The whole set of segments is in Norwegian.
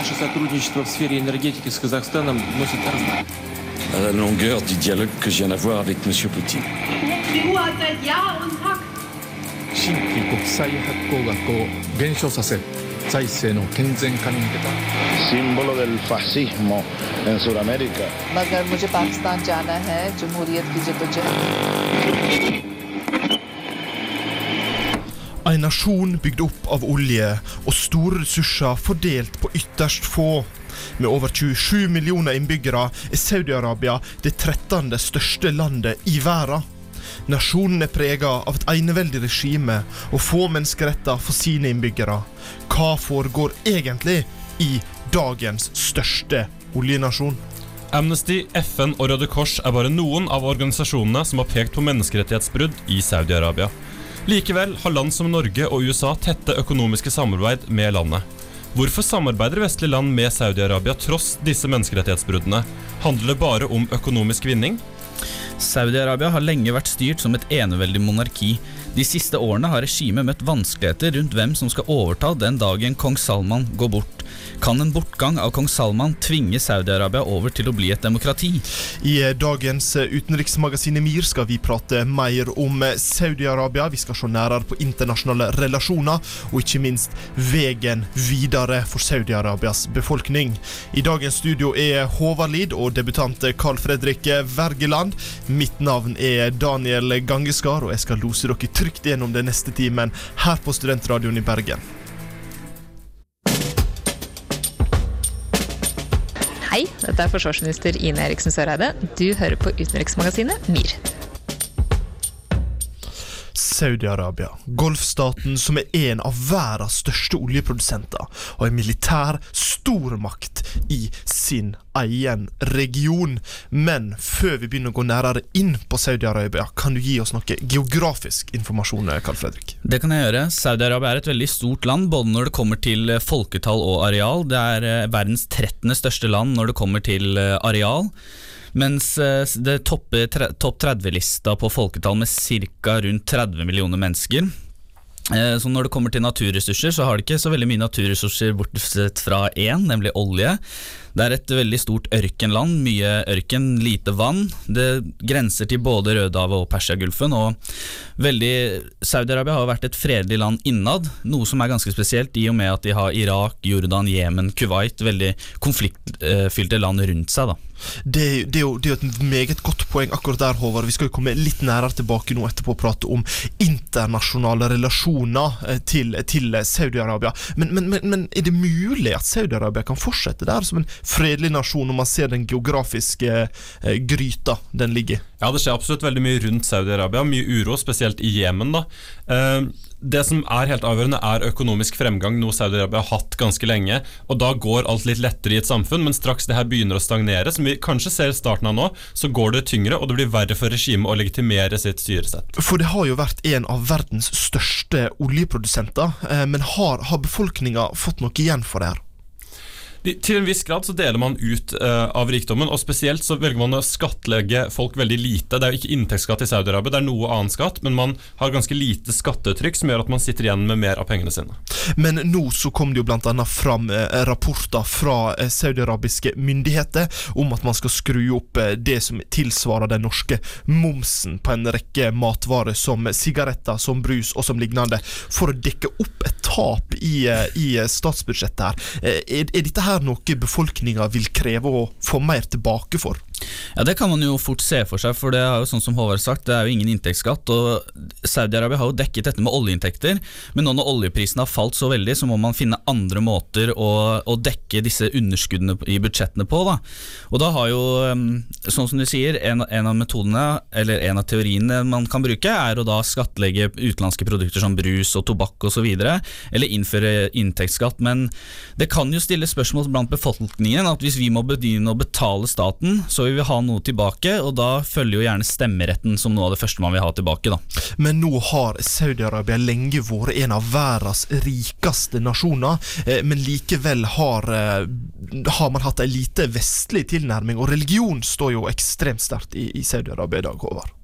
Наше сотрудничество в сфере la longueur du dialogue que je viens d'avoir avec M. Poutine. En nasjon bygd opp av olje og store ressurser fordelt på ytterst få. Med over 27 millioner innbyggere er Saudi-Arabia det 13. største landet i verden. Nasjonen er prega av et eneveldig regime og få menneskeretter for sine innbyggere. Hva foregår egentlig i dagens største oljenasjon? Amnesty, FN og Røde Kors er bare noen av organisasjonene som har pekt på menneskerettighetsbrudd i Saudi-Arabia. Likevel har land som Norge og USA tette økonomiske samarbeid med landet. Hvorfor samarbeider vestlige land med Saudi-Arabia tross disse menneskerettighetsbruddene? Handler det bare om økonomisk vinning? Saudi-Arabia har lenge vært styrt som et eneveldig monarki. De siste årene har regimet møtt vanskeligheter rundt hvem som skal overta den dagen kong Salman går bort. Kan en bortgang av kong Salman tvinge Saudi-Arabia over til å bli et demokrati? I eh, dagens eh, utenriksmagasin Emir skal vi prate mer om eh, Saudi-Arabia. Vi skal se nærere på internasjonale relasjoner, og ikke minst veien videre for Saudi-Arabias befolkning. I dagens studio er Håvard Lid og debutant Carl Fredrik Wergeland. Mitt navn er Daniel Gangeskar, og jeg skal lose dere trygt gjennom den neste timen her på Studentradioen i Bergen. Dette er forsvarsminister Ine Eriksen Søreide. Du hører på utenriksmagasinet MIR. Saudi-Arabia, golfstaten som er en av verdens største oljeprodusenter, og en militær stormakt i sin egen region. Men før vi begynner å gå nærere inn på Saudi-Arabia, kan du gi oss noe geografisk informasjon, Karl Fredrik? Det kan jeg gjøre. Saudi-Arabia er et veldig stort land, både når det kommer til folketall og areal. Det er eh, verdens 13. største land når det kommer til eh, areal. Mens eh, det topper topp 30-lista på folketall med ca. rundt 30 millioner mennesker. Eh, Så når det kommer til naturressurser, så har det ikke så veldig mye naturressurser bortsett fra én, nemlig olje. Det er et veldig stort ørkenland, mye ørken, lite vann. Det grenser til både Rødehavet og Persiagulfen. Og Saudi-Arabia har vært et fredelig land innad, noe som er ganske spesielt i og med at de har Irak, Jordan, Jemen, Kuwait, veldig konfliktfylte land rundt seg. da. Det, er jo, det er et meget godt poeng akkurat der, Håvard. Vi skal jo komme litt nærere tilbake nå etterpå og prate om internasjonale relasjoner eh, til, til Saudi-Arabia. Men, men, men, men er det mulig at Saudi-Arabia kan fortsette der som en fredelig nasjon, når man ser den geografiske eh, gryta den ligger i? Ja, det skjer absolutt veldig mye rundt Saudi-Arabia. Mye uro, spesielt i Jemen. da. Eh, Det som er helt avgjørende, er økonomisk fremgang, noe Saudi-Arabia har hatt ganske lenge. Og da går alt litt lettere i et samfunn, men straks det her begynner å stagnere, som vi kanskje ser starten av nå, så går det tyngre, og det blir verre for regimet å legitimere sitt styresett. For det har jo vært en av verdens største oljeprodusenter, eh, men har, har befolkninga fått noe igjen for det her? Til en viss grad så deler man ut uh, av rikdommen, og spesielt så velger man å skattlegge folk veldig lite. Det er jo ikke inntektsskatt i Saudi-Arabia, det er noe annen skatt, men man har ganske lite skattetrykk som gjør at man sitter igjen med mer av pengene sine. Men nå så kom det jo annet fram eh, rapporter fra eh, saudiarabiske myndigheter om at man skal skru opp eh, det som tilsvarer den norske momsen på en rekke matvarer som sigaretter, som brus og som lignende, for å dekke opp et tap i, eh, i eh, statsbudsjettet her. Er, er dette her noe befolkninga vil kreve å få mer tilbake for? Ja, Det kan man jo fort se for seg, for det er jo sånn som Håvard sagt, det er jo ingen inntektsskatt. og Saudi-Arabia har jo dekket dette med oljeinntekter, men nå når oljeprisen har falt så veldig, så må man finne andre måter å, å dekke disse underskuddene i budsjettene på. da. Og da har jo, um, sånn som du sier, en, en av metodene, eller en av teoriene man kan bruke, er å da skattlegge utenlandske produkter som brus og tobakk osv., eller innføre inntektsskatt. Men det kan jo stille spørsmål blant befolkningen at hvis vi må begynne å betale staten, så vil ha noe tilbake, og da følger jo gjerne stemmeretten som noe av det første man vil ha tilbake. da. Men nå har Saudi-Arabia lenge vært en av verdens rikeste nasjoner, eh, men likevel har, eh, har man hatt ei lite vestlig tilnærming, og religion står jo ekstremt sterkt i, i Saudi-Arabia i dag, Håvard.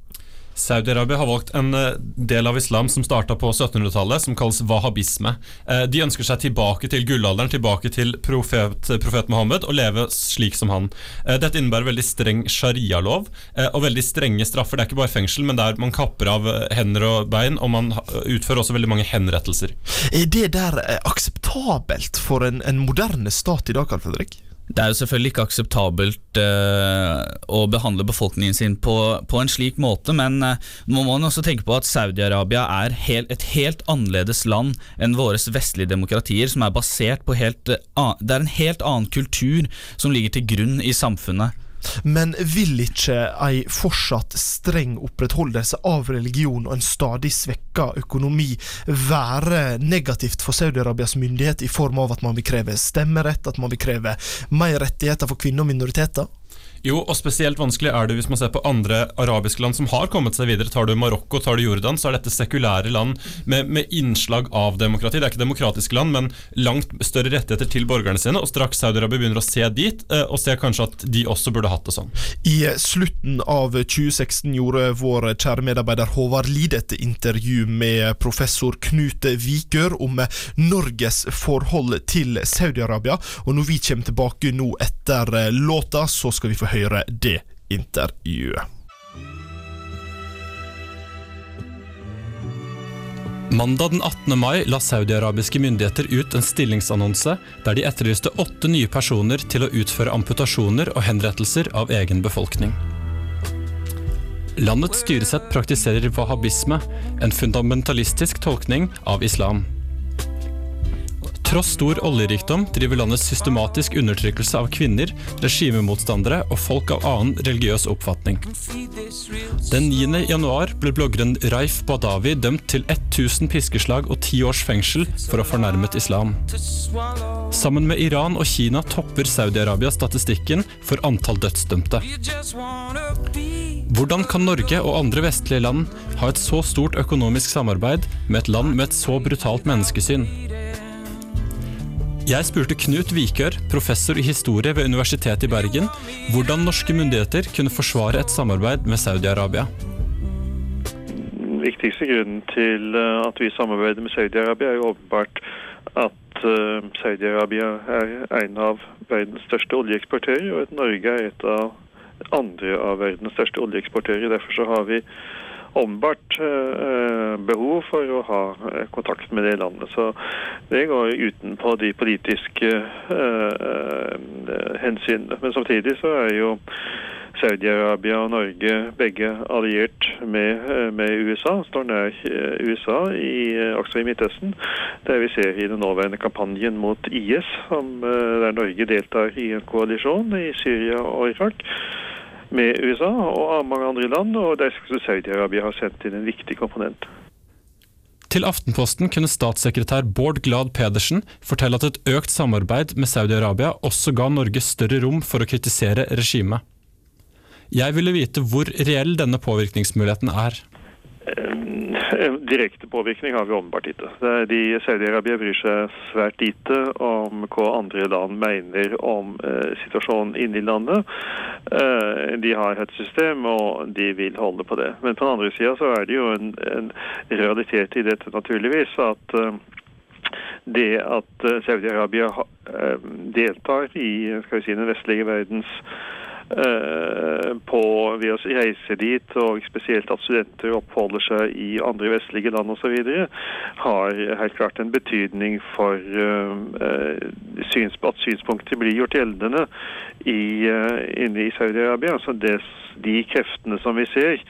Saudi-Arabia har valgt en eh, del av islam som starta på 1700-tallet, som kalles wahhabisme. Eh, De ønsker seg tilbake til gullalderen, tilbake til profet, profet Mohammed, og leve slik som han. Eh, Dette innebærer veldig streng sharia-lov og veldig strenge straffer. Det er ikke bare fengsel, men der man kapper av hender og bein, og man utfører også veldig mange henrettelser. Er det der akseptabelt for en, en moderne stat i dag, Carl Fredrik? Det er jo selvfølgelig ikke akseptabelt uh, å behandle befolkningen sin på, på en slik måte, men uh, må man også tenke på at Saudi-Arabia er hel, et helt annerledes land enn våre vestlige demokratier, som er basert på helt uh, Det er en helt annen kultur som ligger til grunn i samfunnet. Men vil ikke ei fortsatt streng opprettholdelse av religion og en stadig svekka økonomi være negativt for Saudi-Arabias myndighet i form av at man vil kreve stemmerett, at man vil kreve mer rettigheter for kvinner og minoriteter? Jo, og spesielt vanskelig er det hvis man ser på andre arabiske land som har kommet seg videre. Tar du Marokko, tar du Jordan, så er dette sekulære land med, med innslag av demokrati. Det er ikke demokratiske land, men langt større rettigheter til borgerne sine. Og straks Saudi-Arabia begynner å se dit, eh, og ser kanskje at de også burde hatt det sånn. I slutten av 2016 gjorde vår kjære medarbeider Håvard Lid et intervju med professor Knut Vikør om Norges forhold til Saudi-Arabia. Og når vi kommer tilbake nå etter eh, låta, så skal vi få høre det intervjuet. Mandag den 18. mai la saudiarabiske myndigheter ut en stillingsannonse der de etterlyste åtte nye personer til å utføre amputasjoner og henrettelser av egen befolkning. Landets styresett praktiserer wahhabisme, en fundamentalistisk tolkning av islam. Tross stor oljerikdom driver landet systematisk undertrykkelse av kvinner, regimemotstandere og folk av annen religiøs oppfatning. Den 9. januar ble bloggeren Raif Badawi dømt til 1000 piskeslag og 10 års fengsel for å ha fornærmet islam. Sammen med Iran og Kina topper Saudi-Arabia statistikken for antall dødsdømte. Hvordan kan Norge og andre vestlige land ha et så stort økonomisk samarbeid med et land med et så brutalt menneskesyn? Jeg spurte Knut Vikør, professor i historie ved Universitetet i Bergen, hvordan norske myndigheter kunne forsvare et samarbeid med Saudi-Arabia. Den viktigste grunnen til eh, at vi samarbeider med Saudi-Arabia, er jo åpenbart at eh, Saudi-Arabia er en av verdens største oljeeksportører, og at Norge er et av andre av verdens største oljeeksportører. Derfor så har vi åpenbart eh, behov for å ha eh, kontakt med det landet. Så det går utenpå de politiske eh, eh, hensynene. Men samtidig så er jo Saudi-Arabia og Norge begge alliert med, eh, med USA, står nær eh, USA, i, eh, også i Midtøsten. Det vi ser i den nåværende kampanjen mot IS, som, eh, der Norge deltar i en koalisjon i Syria og Irak med USA og mange andre land, og der som Saudi-Arabia ha sendt inn en viktig komponent. Til Aftenposten kunne statssekretær Bård Glad Pedersen fortelle at et økt samarbeid med Saudi-Arabia også ga Norge større rom for å kritisere regimet. Jeg ville vite hvor reell denne påvirkningsmuligheten er. En direkte påvirkning har vi åpenbart ikke. De Saudi-Arabia bryr seg svært lite om hva andre land mener om eh, situasjonen inne i landet. Eh, de har et system, og de vil holde på det. Men på den andre sida er det jo en, en realitet i dette, naturligvis, at eh, det at eh, Saudi-Arabia eh, deltar i skal vi si, den vestlige verdens eh, på ved å reise dit, og spesielt at studenter oppholder seg i andre vestlige land osv., har helt klart en betydning for eh, eh, at synspunkter blir gjort gjeldende i, eh, inne i Saudi-Arabia. Altså de kreftene som vi ser,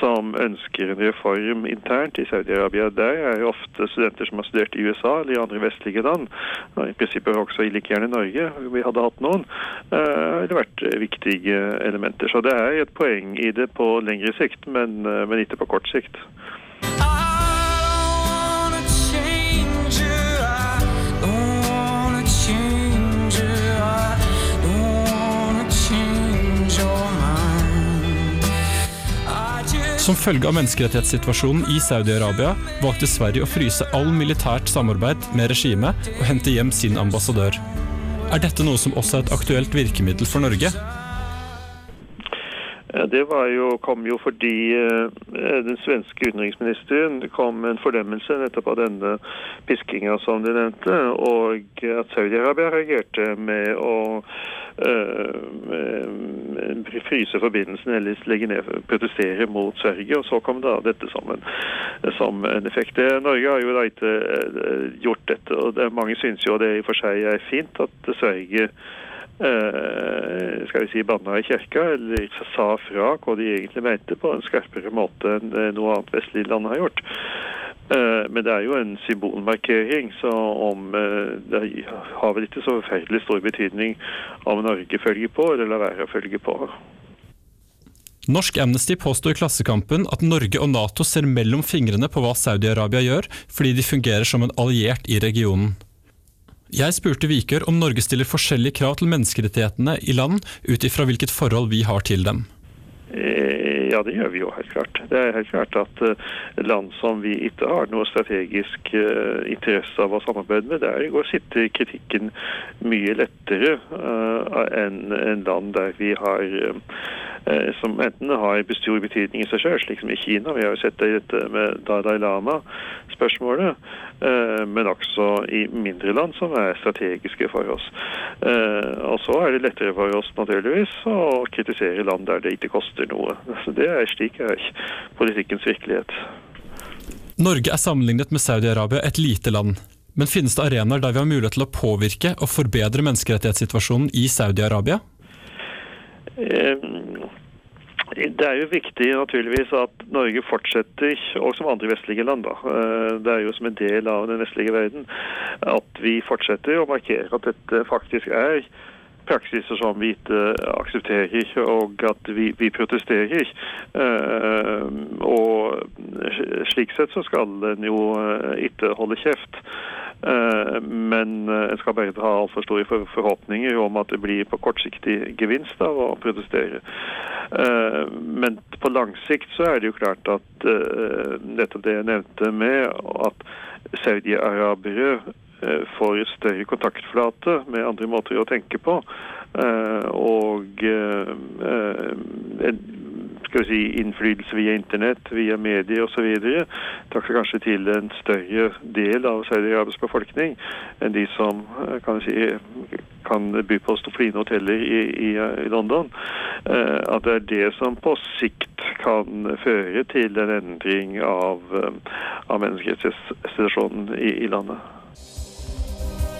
som ønsker en reform internt i Saudi-Arabia. Der er jo ofte studenter som har studert i USA eller i andre vestlige land, og i prinsippet også i like gjerne Norge, vi hadde hatt noen, har det har vært viktige elementer. Så det er et poeng i det på lengre sikt, men, eh, men ikke på kort sikt. Som følge av menneskerettighetssituasjonen i Saudi-Arabia valgte Sverige å fryse all militært samarbeid med regimet og hente hjem sin ambassadør. Er dette noe som også er et aktuelt virkemiddel for Norge? Eh, Det jo, kom jo fordi eh, den svenske utenriksministeren kom med en fordømmelse nettopp av denne piskinga som du nevnte, og at Saudi-Arabia reagerte med å øh, fryse forbindelsen eller legge ned, protestere mot Sverige. Og så kom da dette som en, som en effekt. Norge har jo da ikke eh, gjort dette, og det, mange syns jo det i og for seg er fint at Sverige skal vi si banna i kirka, eller sa fra hva de egentlig mente på en skarpere måte enn noe annet vestlig land har gjort. Eh, Men det er jo en symbolmarkering, så om eh, det har vel ikke så forferdelig stor betydning om Norge følger på eller lar være å følge på. Norsk Amnesty påstår i Klassekampen at Norge og Nato ser mellom fingrene på hva Saudi-Arabia gjør, fordi de fungerer som en alliert i regionen. Jeg spurte Vikør om Norge stiller forskjellige krav til menneskerettighetene i land ut ifra hvilket forhold vi har til dem. Eh, Ja, det gjør vi jo helt klart. Det er helt klart at eh, land som vi ikke har noe strategisk eh, interesse av å samarbeide med, der går sitter kritikken mye lettere enn land der vi har som enten har stor betydning i seg selv, slik som i Kina. Vi har jo sett det i dette med Dalai Lama-spørsmålet. eh, Men også i mindre land som er strategiske for oss. Eh, Og så er det lettere for oss naturligvis å kritisere land der det ikke koster noe. Så Det er slik er politikkens virkelighet. Norge er sammenlignet med Saudi-Arabia et lite land. Men finnes det arenaer der vi har mulighet til å påvirke og forbedre menneskerettighetssituasjonen i Saudi-Arabia? Det er jo viktig naturligvis at Norge fortsetter, og som andre vestlige land, da, eh, det er jo som en del av den vestlige verden, at vi fortsetter å markere at dette faktisk er praksiser som vi ikke aksepterer, og at vi, vi protesterer. Eh, og slik sett så skal en jo eh, ikke holde kjeft. Eh, Men eh, en skal bare ha altfor store forhåpninger om at det blir på kortsiktig gevinst av å protestere. Eh, Men på lang sikt så er det jo klart at dette det jeg nevnte med at saudi-arabere eh, får større kontaktflate med andre måter å tenke på. eh, Og eh, eh, skal vi si, innflytelse via internett, via medier osv. takker kanskje til en større del av Saudi-Arabias befolkning enn de som eh, kan, si, kan by på fine hoteller i, i, i London. Eh, At det er det som på sikt kan føre til en endring av, eh, av menneskerettighetssituasjonen i, i landet.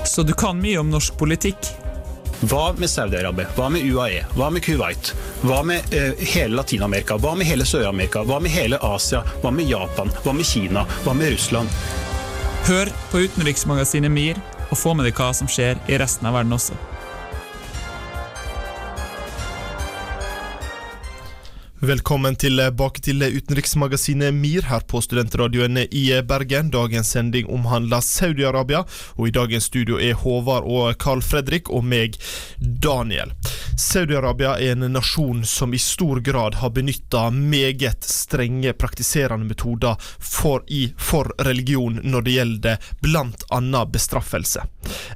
Så du kan mye om norsk politikk? Hva med Saudi-Arabia? Hva med UAE? Hva med Kuwait? Hva med uh, hele Latin-Amerika? Hva med hele Sør-Amerika? Hva med hele Asia? Hva med Japan? Hva med Kina? Hva med Russland? Hør på utenriksmagasinet MIR, og få med deg hva som skjer i resten av verden også. Velkommen tilbake til utenriksmagasinet MIR her på studentradioene i Bergen. Dagens sending omhandler Saudi-Arabia, og i dagens studio er Håvard og Carl Fredrik og meg, Daniel. Saudi-Arabia er en nasjon som i stor grad har benytta meget strenge praktiserende metoder for, i, for religion når det gjelder bl.a. bestraffelse.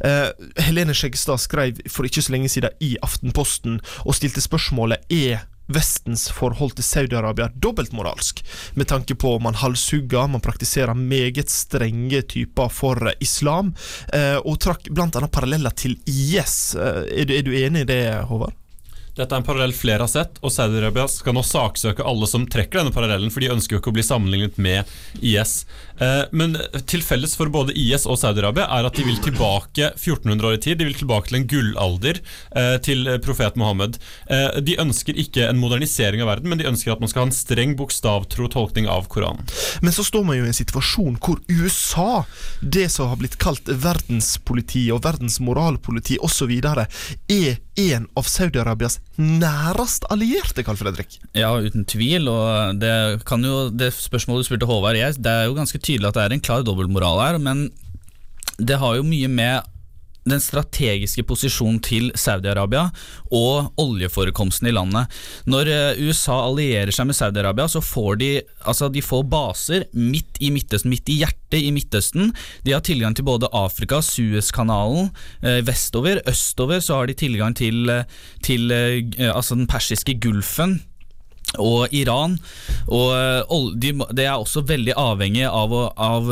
Eh, Helene Skjeggestad skrev for ikke så lenge siden i Aftenposten og stilte spørsmålet er Vestens forhold til Saudi-Arabia dobbeltmoralsk, med tanke på man halshugger, man praktiserer meget strenge typer for islam, eh, og trakk annet paralleller til IS. Eh, er, du, er du enig i det, Håvard? Dette er en parallell flere har sett, og Saudi-Arabia skal nå saksøke alle som trekker denne parallellen, for de ønsker jo ikke å bli sammenlignet med IS. Eh, Men til felles for både IS og Saudi-Arabia er at de vil tilbake 1400 år i tid. De vil tilbake til en gullalder eh, til profet Mohammed. Eh, De ønsker ikke en modernisering av verden, men de ønsker at man skal ha en streng bokstavtro tolkning av Koranen. Men så står man jo i en situasjon hvor USA, det som har blitt kalt verdenspoliti og verdens moralpoliti osv., er en av Saudi-Arabias nærest allierte, Carl Fredrik. Ja, uten tvil. Og det, kan jo, det spørsmålet du spurte Håvard, jeg, det er jo ganske tydelig at det er en klar dobbeltmoral her. Men det har jo mye med den strategiske posisjonen til Saudi-Arabia og oljeforekomsten i landet. Når eh, USA allierer seg med Saudi-Arabia, så får de, altså de får baser midt i Midtøsten, midt i hjertet i Midtøsten. De har tilgang til både Afrika, Suezkanalen, eh, vestover, østover så har de tilgang til, eh, til altså den persiske gulfen. og Iran. Og de, de, er også veldig avhengig av, av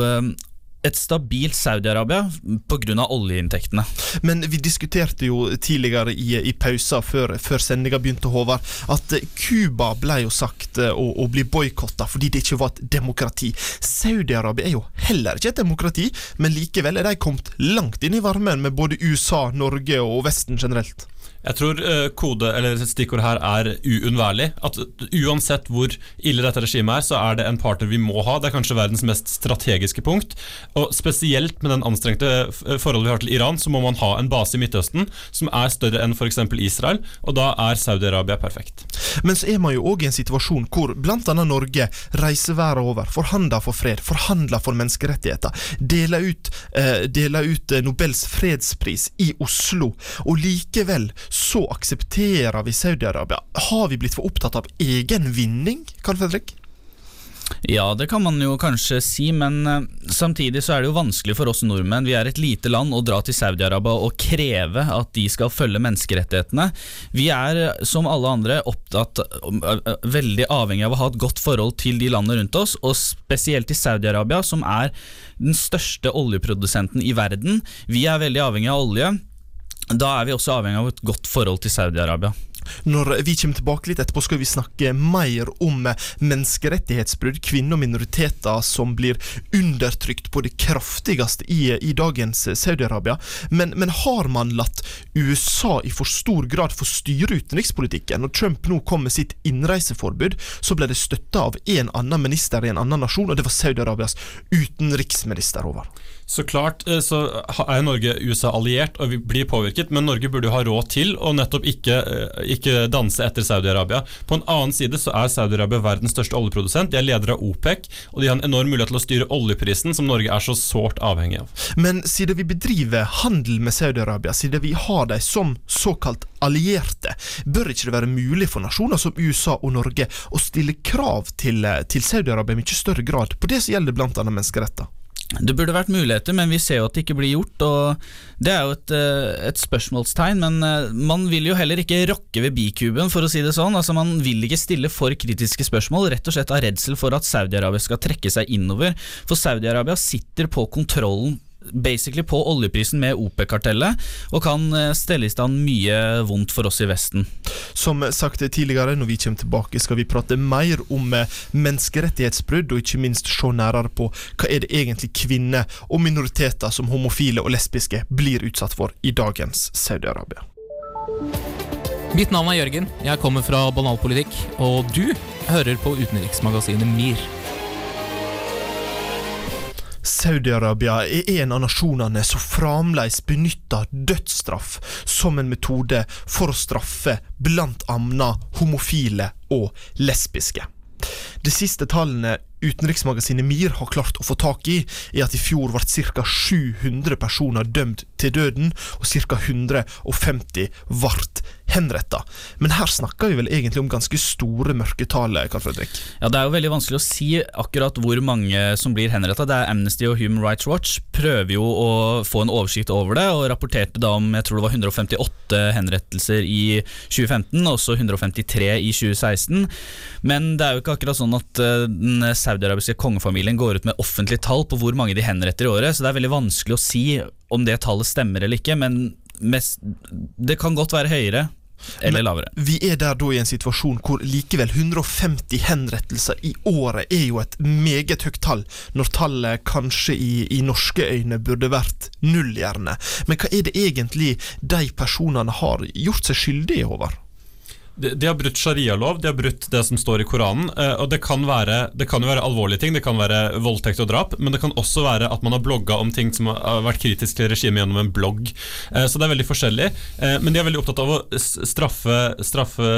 et stabilt Saudi-Arabia pga. oljeinntektene. Men vi diskuterte jo tidligere i, i pausa før, før sendinga begynte, Håvard, at Cuba ble jo sagt eh, å, å bli boikotta fordi det ikke var et demokrati. Saudi-Arabia er jo heller ikke et demokrati, men likevel er de kommet langt inn i varmen med både USA, Norge og Vesten generelt. Jeg tror eh, kode, eller stikkord her er uunnværlig. At uansett hvor ille dette regimet er, så er det en partner vi må ha. Det er kanskje verdens mest strategiske punkt. Og spesielt med den anstrengte forholdet vi har til Iran, så må man ha en base i Midtøsten som er større enn f.eks. Israel, og da er Saudi-Arabia perfekt. Men så er man jo òg i en situasjon hvor bl.a. Norge reiser verden over, forhandler for fred, forhandler for menneskerettigheter, deler ut, eh, deler ut eh, Nobels fredspris i Oslo, og likevel så aksepterer vi Saudi-Arabia. Har vi blitt for opptatt av egen vinning, Karl Fredrik? Ja, det kan man jo kanskje si, men eh, samtidig så er det jo vanskelig for oss nordmenn. Vi er et lite land å dra til Saudi-Arabia og kreve at de skal følge menneskerettighetene. Vi er, eh, som alle andre, opptatt eh, veldig avhengig av å ha et godt forhold til de landene rundt oss, og spesielt til Saudi-Arabia, som er den største oljeprodusenten i verden. Vi er veldig avhengig av olje. Da er vi også avhengig av et godt forhold til Saudi-Arabia. Når vi kommer tilbake litt etterpå, skal vi snakke mer om menneskerettighetsbrudd, kvinner og minoriteter som blir undertrykt på det kraftigste i, i dagens Saudi-Arabia. Men, men har man latt USA i for stor grad få styre utenrikspolitikken? Når Trump nå kom med sitt innreiseforbud, så ble det støtta av en annen minister i en annen nasjon, og det var Saudi-Arabias utenriksminister. over. Så klart eh, så er Norge USA alliert, og vi blir påvirket, men Norge burde jo ha råd til å nettopp ikke, eh, ikke danse etter Saudi-Arabia. På en annen side så er Saudi-Arabia verdens største oljeprodusent. De er leder av OPEC, og de har en enorm mulighet til å styre oljeprisen, som Norge er så sårt avhengig av. Men siden vi bedriver handel med Saudi-Arabia, siden vi har dem som såkalt allierte, bør ikke det være mulig for nasjoner som USA og Norge å stille krav til, til Saudi-Arabia i mye større grad på det som gjelder bl.a. menneskeretter? Det burde vært muligheter, men vi ser jo at det ikke blir gjort. og Det er jo et, eh, et spørsmålstegn, men eh, man vil jo heller ikke rokke ved bikuben, for å si det sånn. Altså Man vil ikke stille for kritiske spørsmål, rett og slett av redsel for at Saudi-Arabia skal trekke seg innover. For Saudi-Arabia sitter på kontrollen basically på oljeprisen med OPEC-kartellet, og kan eh, stelle i stand mye vondt for oss i Vesten. Som sagt tidligere, når vi kommer tilbake, skal vi prate mer om eh, menneskerettighetsbrudd, og ikke minst se nærere på hva er det egentlig kvinner og minoriteter som homofile og lesbiske blir utsatt for i dagens Saudi-Arabia. Mitt navn er Jørgen, jeg kommer fra Banalpolitikk, og du hører på utenriksmagasinet MIR. Saudi-Arabia er en av nasjonene som fremdeles benytter dødsstraff som en metode for å straffe blant annet homofile og lesbiske. De siste tallene utenriksmagasinet MIR har klart å få tak i, er at i fjor ble ca. 700 personer dømt til døden, og ca. 150 ble henretta. Men her snakker vi vel egentlig om ganske store mørketall, Karl Fredrik? Ja, Det er jo veldig vanskelig å si akkurat hvor mange som blir henrettet. Det er Amnesty og Human Rights Watch prøver jo å få en oversikt over det, og rapporterte da om jeg tror det var 158 henrettelser i 2015, og også 153 i 2016. Men det er jo ikke akkurat sånn at eh, den saudiarabiske kongefamilien går ut med offentlige tall på hvor mange de henretter i året, så det er veldig vanskelig å si om det tallet stemmer eller ikke, men mest, det kan godt være høyere. Eller lavere. Vi er der da i en situasjon hvor likevel 150 henrettelser i året er jo et meget høyt tall, når tallet kanskje i, i norske øyne burde vært null, gjerne. Men hva er det egentlig de personene har gjort seg skyldige Håvard? De, har brutt sharialov, de har brutt det som står i Koranen. eh, og det kan, være, det kan jo være alvorlige ting, det kan være voldtekt og drap, men det kan også være at man har blogga om ting som har vært kritisk til regimet gjennom en blogg. Eh, så det er veldig forskjellig. Eh, men de er veldig opptatt av å straffe, straffe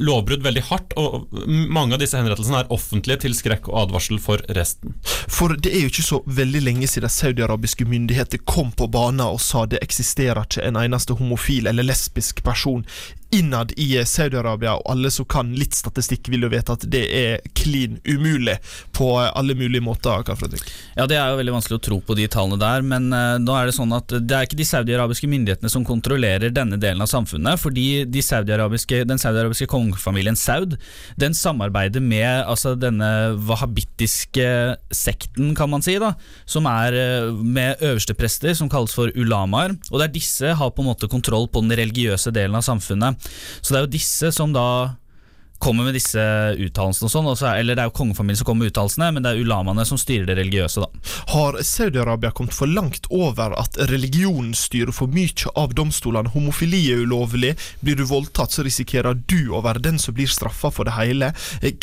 lovbrudd veldig hardt, og mange av disse henrettelsene er offentlige til skrekk og advarsel for resten. For det er jo ikke så veldig lenge siden saudiarabiske myndigheter kom på banen og sa det eksisterer ikke en eneste homofil eller lesbisk person innad i eh, Saudi-Arabia, og alle som kan litt statistikk, vil jo vite at det er klin umulig på eh, alle mulige måter. Karl Fredrik. Ja, Det er jo veldig vanskelig å tro på de tallene der, men uh, nå er det sånn at det er ikke de saudiarabiske myndighetene som kontrollerer denne delen av samfunnet, fordi de saudi den saudiarabiske kongefamilien Saud den samarbeider med altså, denne wahhabittiske sekten, kan man si, da, som er uh, med øversteprester som kalles for ulamaer. Og det er disse har på en måte kontroll på den religiøse delen av samfunnet. Så det er jo disse som da kommer med disse uttalelsene og sånn, eller det er jo kongefamilien som kommer med uttalelsene, men det er ulamaene som styrer det religiøse, da. Har Saudi-Arabia kommet for langt over at religionen styrer for mye av domstolene? Homofili er ulovlig, blir du voldtatt så risikerer du å være den som blir straffa for det hele.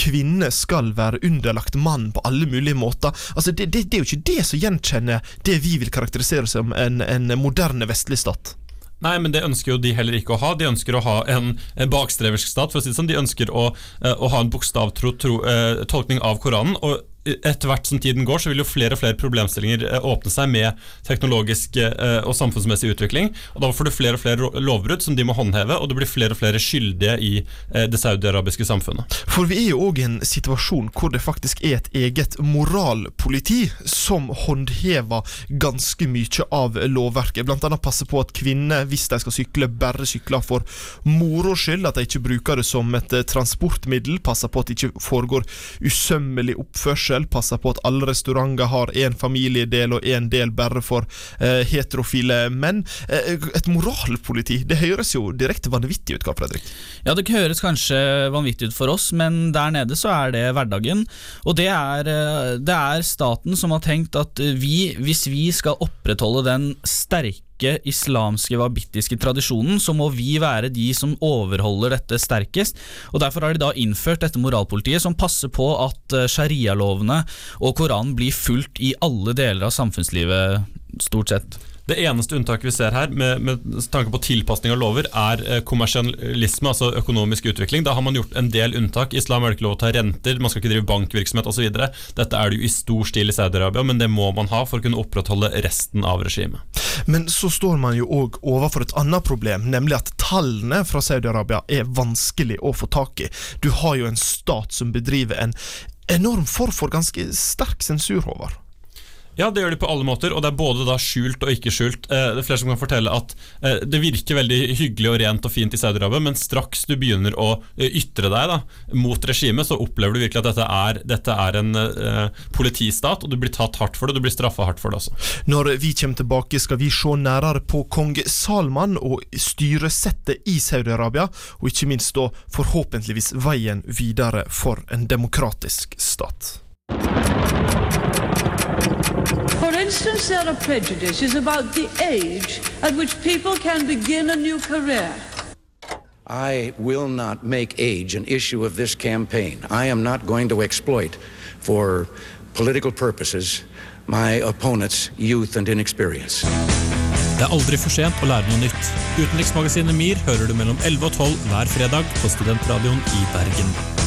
Kvinner skal være underlagt mann på alle mulige måter. Altså, det, det, det er jo ikke det som gjenkjenner det vi vil karakterisere som en, en moderne vestlig stat. Nei, men det ønsker jo de heller ikke å ha. De ønsker å ha en, en bakstreversk stat. for å si det sånn. De ønsker å, uh, å ha en bokstavtro uh, tolkning av Koranen. og etter hvert som tiden går, så vil jo flere og flere problemstillinger eh, åpne seg med teknologisk eh, og samfunnsmessig utvikling. og Da får du flere og flere lovbrudd som de må håndheve, og det blir flere og flere skyldige i eh, det saudiarabiske samfunnet. For vi er jo òg i en situasjon hvor det faktisk er et eget moralpoliti som håndhever ganske mye av lovverket. Blant annet passer på at kvinner, hvis de skal sykle, bare sykler for moro skyld, at de ikke bruker det som et transportmiddel. Passer på at det ikke foregår usømmelig oppførsel forskjell, passer på at alle restauranter har én familiedel og én del bare for eh, heterofile menn. Eh, et moralpoliti, det høres jo direkte vanvittig ut, Karl Fredrik? Ja, det høres kanskje vanvittig ut for oss, men der nede så er det hverdagen. Og det er, eh, det er staten som har tenkt at vi, hvis vi skal opprettholde den sterke sterke islamske wabittiske tradisjonen, så må vi være de som overholder dette sterkest. og Derfor har de da innført dette moralpolitiet, som passer på at eh, sharialovene og Koranen blir fulgt i alle deler av samfunnslivet, stort sett. Det eneste unntaket vi ser her, med, med tanke på tilpasning av lover, er eh, kommersialisme, altså økonomisk utvikling. Da har man gjort en del unntak. Islam er ikke lov å ta renter, man skal ikke drive bankvirksomhet osv. Dette er det jo i stor stil i Saudi-Arabia, men det må man ha for å kunne opprettholde resten av regimet. Men så står man jo òg overfor et annet problem, nemlig at tallene fra Saudi-Arabia er vanskelig å få tak i. Du har jo en stat som bedriver en enorm form for ganske sterk sensur, Håvard. Ja, det gjør de på alle måter, og det er både da skjult og ikke skjult. Eh, det er flere som kan fortelle at eh, det virker veldig hyggelig og rent og fint i Saudi-Arabia, men straks du begynner å eh, ytre deg da, mot regimet, så opplever du virkelig at dette er, dette er en eh, politistat, og du blir tatt hardt for det, og du blir straffa hardt for det også. Når vi kommer tilbake, skal vi se nærere på kong Salman og styresettet i Saudi-Arabia, og ikke minst da forhåpentligvis veien videre for en demokratisk stat. For instance, there are prejudices about the age at which people can begin a new career. I will not make age an issue of this campaign. I am not going to exploit, for political purposes, my opponent's youth and inexperience. Det er aldri for sent å lære noe nytt. Utenriksmagasinet MIR hører du mellom 11 og 12 hver fredag på Studentradioen i Bergen.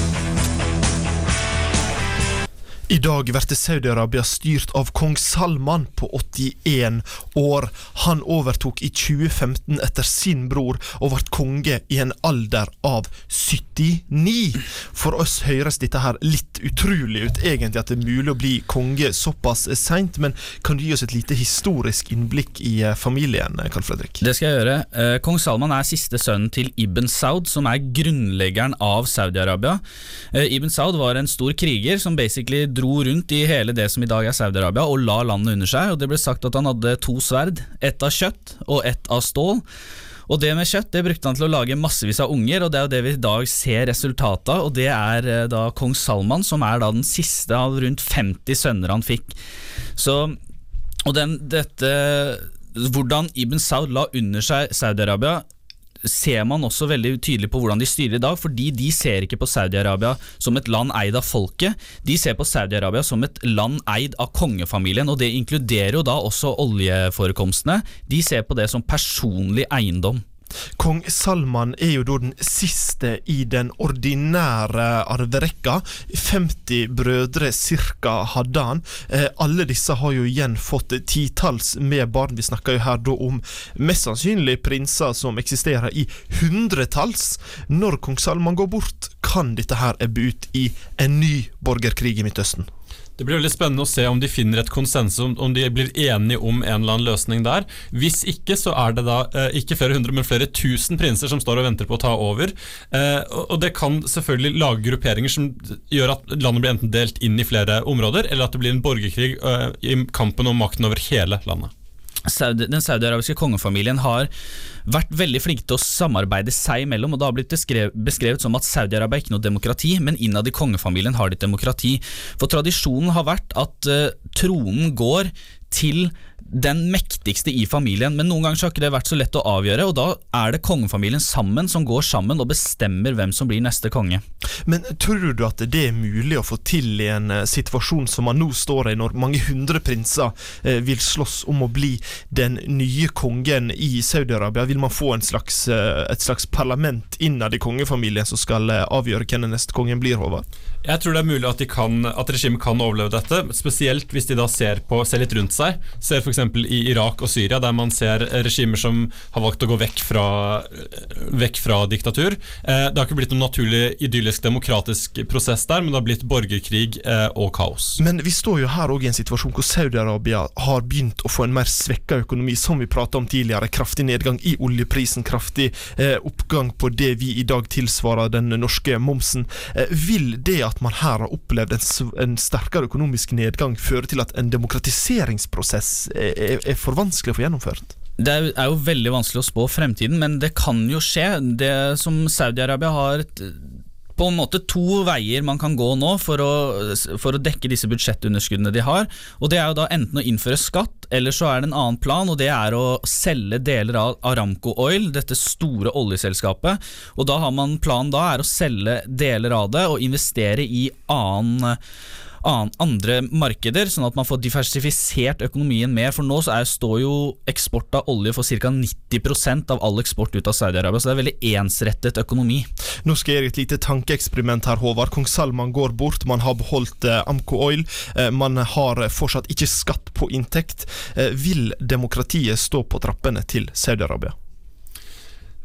I dag blir Saudi-Arabia styrt av kong Salman på 81 år. Han overtok i 2015 etter sin bror, og ble konge i en alder av 79. For oss høres dette her litt utrolig ut, egentlig, at det er mulig å bli konge såpass seint, men kan du gi oss et lite historisk innblikk i eh, familien, Karl Fredrik? Det skal jeg gjøre. Eh, kong Salman er siste sønnen til Ibn Saud, som er grunnleggeren av Saudi-Arabia. Eh, Ibn Saud var en stor kriger som basically dro rundt i hele det som i dag er Saudi-Arabia, og la landet under seg. og Det ble sagt at han hadde to sverd, ett av kjøtt og ett av stål. Og det med kjøtt det brukte han til å lage massevis av unger, og det er jo det vi i dag ser resultatet av. Det er eh, da kong Salman, som er da den siste av rundt 50 sønner han fikk. Så, og den, dette Hvordan Ibn Saud la under seg Saudi-Arabia ser man også veldig tydelig på hvordan de styrer i dag, fordi de ser ikke på Saudi-Arabia som et land eid av folket, de ser på Saudi-Arabia som et land eid av kongefamilien, og det inkluderer jo da også oljeforekomstene. De ser på det som personlig eiendom. Kong Salman er jo da den siste i den ordinære arverekka. 50 brødre cirka hadde han. Eh, alle disse har jo igjen fått titalls med barn. Vi snakker jo her da om mest sannsynlig prinser som eksisterer i hundretalls. Når kong Salman går bort, kan dette her ebbe ut i en ny borgerkrig i Midtøsten. Det blir veldig spennende å se om de finner et konsensus, om, de blir enige om en eller annen løsning der. Hvis ikke, så er det da eh, ikke flere hundre, men flere tusen prinser som står og venter på å ta over. Eh, og, og det kan selvfølgelig lage grupperinger som gjør at landet blir enten delt inn i flere områder, eller at det blir en borgerkrig eh, i kampen om makten over hele landet. Den saudiarabiske kongefamilien har vært veldig flinke til å samarbeide seg imellom, og det har blitt beskrevet som at Saudi-Arabia er ikke noe demokrati, men innad i kongefamilien har de et demokrati. For tradisjonen har vært at uh, tronen går til den mektigste i familien, men noen ganger har ikke det vært så lett å avgjøre, og da er det kongefamilien sammen som går sammen og bestemmer hvem som blir neste konge. Men tror du at det er mulig å få til i en uh, situasjon som man nå står i, når mange hundre prinser uh, vil slåss om å bli den nye kongen i Saudi-Arabia? Vil man få slags, uh, et slags parlament innad i kongefamilien som skal avgjøre hvem den neste kongen blir, Håvard? Jeg tror det er mulig at, kan, at regimet kan overleve dette, spesielt hvis de da ser, på, ser litt rundt seg. Ser f.eks. i Irak og Syria, der man ser regimer som har valgt å gå vekk fra, vekk fra diktatur. Eh, det har ikke blitt noen naturlig idyllisk demokratisk prosess der, men det har blitt borgerkrig eh, og kaos. Men vi står jo her òg i en situasjon hvor Saudi-Arabia har begynt å få en mer svekka økonomi, som vi prata om tidligere. Kraftig nedgang i oljeprisen, kraftig eh, oppgang på det vi i dag tilsvarer den norske momsen. vil det at man her har opplevd en, en sterkere økonomisk nedgang, fører til at en demokratiseringsprosess er, er for vanskelig å få gjennomført? Det er jo veldig vanskelig å spå fremtiden, men det kan jo skje. Det som Saudi-Arabia har på en måte to veier man kan gå nå for å, for å, dekke disse budsjettunderskuddene de har. Og Det er jo da enten å innføre skatt, eller så er det en annen plan, og det er å selge deler av Aramco Oil, dette store oljeselskapet. Og da har man Planen da er å selge deler av det og investere i annen andre markeder, sånn at man får diversifisert økonomien mer. For nå er, står jo eksport av olje for ca. 90% av all eksport ut av Saudi-Arabia, så det er veldig ensrettet økonomi. Nå skal jeg gjøre et lite tankeeksperiment her, Håvard. Kong Salman går bort, man har beholdt eh, Amco Oil, eh, man har fortsatt ikke skatt på inntekt. Eh, vil demokratiet stå på trappene til Saudi-Arabia?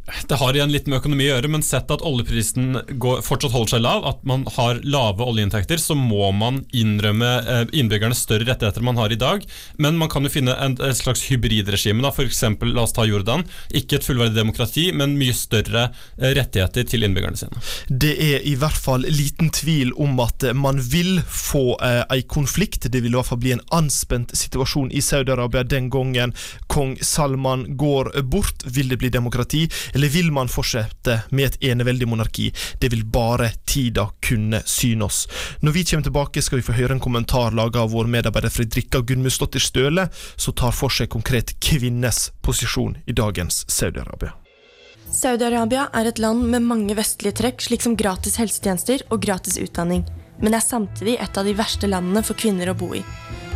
Det har igjen litt med økonomi å gjøre, men sett at oljeprisen går, fortsatt holder seg lav, at man har lave oljeinntekter, så må man innrømme eh, innbyggerne større rettigheter man har i dag. Men man kan jo finne en, et slags hybridregime. F.eks. la oss ta Jordan. Ikke et fullverdig demokrati, men mye større eh, rettigheter til innbyggerne sine. Det er i hvert fall liten tvil om at man vil få eh, en konflikt. Det vil i hvert fall bli en anspent situasjon i Saudi-Arabia den gangen kong Salman går bort. Vil det bli demokrati? Eller vil man fortsette med et eneveldig monarki? Det vil bare tida kunne syne oss. Når vi kommer tilbake, skal vi få høre en kommentar laget av vår medarbeider Fredrikka Gunnmusdottir Støle, som tar for seg konkret kvinnes posisjon i dagens Saudi-Arabia. Saudi-Arabia er et land med mange vestlige trekk, slik som gratis helsetjenester og gratis utdanning, men er samtidig et av de verste landene for kvinner å bo i.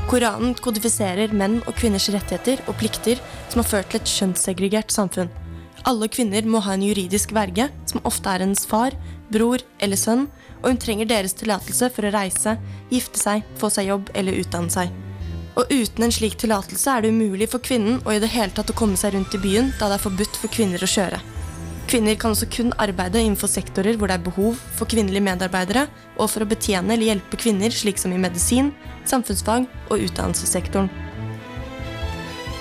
Koranen kodifiserer menn og kvinners rettigheter og plikter som har ført til et kjønnssegregert samfunn. Alle kvinner må ha en juridisk verge, som ofte er hennes far, bror eller sønn, og hun trenger deres tillatelse for å reise, gifte seg, få seg jobb eller utdanne seg. Og uten en slik tillatelse er det umulig for kvinnen å i det hele tatt å komme seg rundt i byen, da det er forbudt for kvinner å kjøre. Kvinner kan også kun arbeide innenfor sektorer hvor det er behov for kvinnelige medarbeidere, og for å betjene eller hjelpe kvinner, slik som i medisin, samfunnsfag og utdannelsessektoren.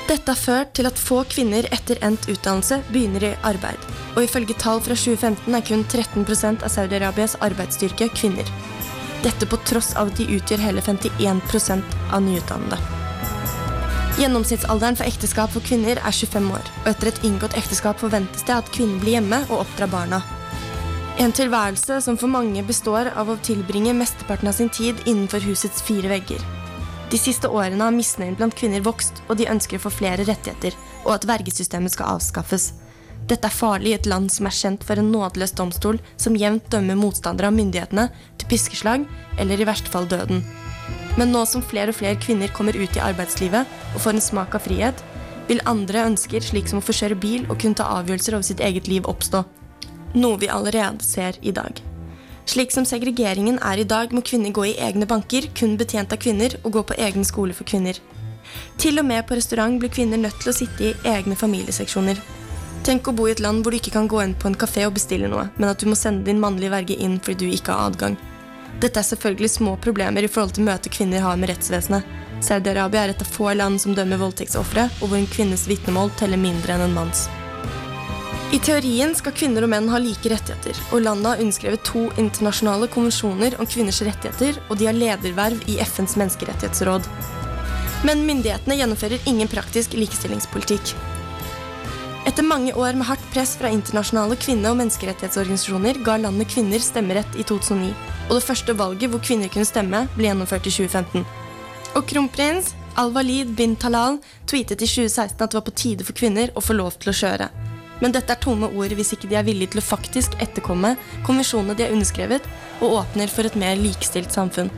Dette har ført til at få kvinner etter endt utdannelse begynner i arbeid, og ifølge tall fra 2015 er kun 13% av Saudi-Arabias arbeidsstyrke kvinner. Dette på tross av at de utgjør hele 51% av nyutdannede. Gjennomsnittsalderen for ekteskap for kvinner er 25 år, og etter et inngått ekteskap forventes det at kvinnen blir hjemme og oppdrar barna. En tilværelse som for mange består av å tilbringe mesteparten av sin tid innenfor husets fire vegger. De siste årene har misnøyen blant kvinner vokst, og de ønsker å få flere rettigheter, og at vergesystemet skal avskaffes. Dette er farlig i et land som er kjent for en nådeløs domstol som jevnt dømmer motstandere av myndighetene til piskeslag eller i verste fall døden. Men nå som flere og flere kvinner kommer ut i arbeidslivet og får en smak av frihet, vil andre ønsker, slik som å få kjøre bil og kunne ta avgjørelser over sitt eget liv, oppstå. Noe vi allerede ser i dag. Slik som segregeringen er i dag, må kvinner gå i egne banker, kun betjent av kvinner, og gå på egen skole for kvinner. Til og med på restaurant blir kvinner nødt til å sitte i egne familieseksjoner. Tenk å bo i et land hvor du ikke kan gå inn på en kafé og bestille noe, men at du må sende din mannlige verge inn fordi du ikke har adgang. Dette er selvfølgelig små problemer i forhold til møtet kvinner har med rettsvesenet. Saudi-Arabia er et av få land som dømmer voldtektsofre, og hvor en kvinnes vitnemål teller mindre enn en manns. I teorien skal kvinner og menn ha like rettigheter, og landet har underskrevet to internasjonale konvensjoner om kvinners rettigheter, og de har lederverv i FNs menneskerettighetsråd. Men myndighetene gjennomfører ingen praktisk likestillingspolitikk. Etter mange år med hardt press fra internasjonale kvinne- og menneskerettighetsorganisasjoner ga landet kvinner stemmerett i 2009, og det første valget hvor kvinner kunne stemme, ble gjennomført i 2015. Og kronprins Al-Walid bin Talal tweetet i 2016 at det var på tide for kvinner å få lov til å kjøre. Men dette er tomme ord hvis ikke de er villige til å faktisk etterkomme konvensjonene de har underskrevet, og åpner for et mer likestilt samfunn.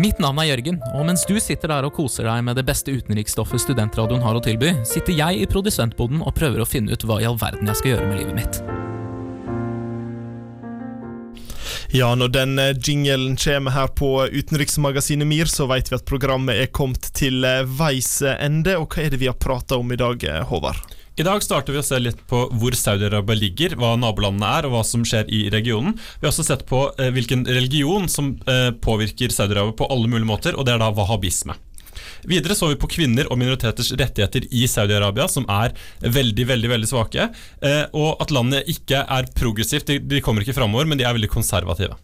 Mitt navn er Jørgen, og mens du sitter der og koser deg med det beste utenriksstoffet studentradioen har å tilby, sitter jeg i produsentboden og prøver å finne ut hva i all verden jeg skal gjøre med livet mitt. Ja, når den eh, jinglen kommer her på utenriksmagasinet MIR, så vet vi at programmet er kommet til eh, veis ende. Og hva er det vi har prata om i dag, eh, Håvard? I dag starter vi å se litt på hvor Saudi-Arabia ligger, hva nabolandene er og hva som skjer i regionen. Vi har også sett på eh, hvilken religion som eh, påvirker Saudi-Arabia på alle mulige måter, og det er da wahhabisme. Videre så vi på kvinner og minoriteters rettigheter i Saudi-Arabia, som er veldig veldig, veldig svake. Eh, og at landet ikke er progressivt. De, kommer ikke framover, men de er veldig konservative.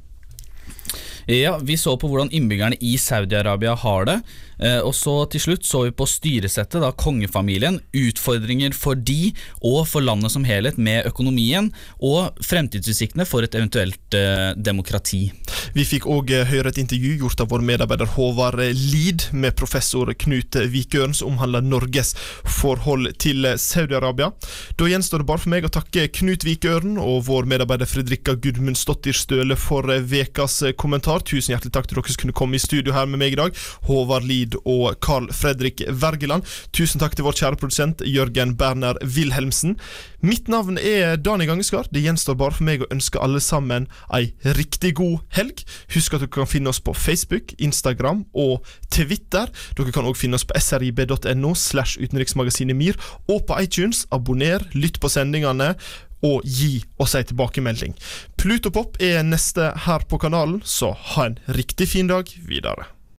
Ja, Vi så på hvordan innbyggerne i Saudi-Arabia har det. Eh, og så til slutt så vi på styresettet, da kongefamilien, utfordringer for de og for landet som helhet med økonomien, og fremtidsutsiktene for et eventuelt eh, demokrati. Vi fikk òg eh, høre et intervju gjort av vår medarbeider Håvard Lid med professor Knut Vikørn, som omhandler Norges forhold til Saudi-Arabia. Da gjenstår det bare for meg å takke Knut Vikørn og vår medarbeider Fredrikka Gudmundsdottir Støle for vekas kommentar. Tusen hjertelig takk til dere som kunne komme i studio her med meg i dag. Håvard Lid og Carl Fredrik Wergeland. Tusen takk til vår kjære produsent Jørgen Berner Wilhelmsen. Mitt navn er Dani Gangeskar. Det gjenstår bare for meg å ønske alle sammen ei riktig god helg. Husk at dere kan finne oss på Facebook, Instagram og Twitter. Dere kan òg finne oss på srib.no slash utenriksmagasinet MIR, og på iTunes. Abonner, lytt på sendingene og gi oss ei tilbakemelding. Plutopop er neste her på kanalen, så ha en riktig fin dag videre.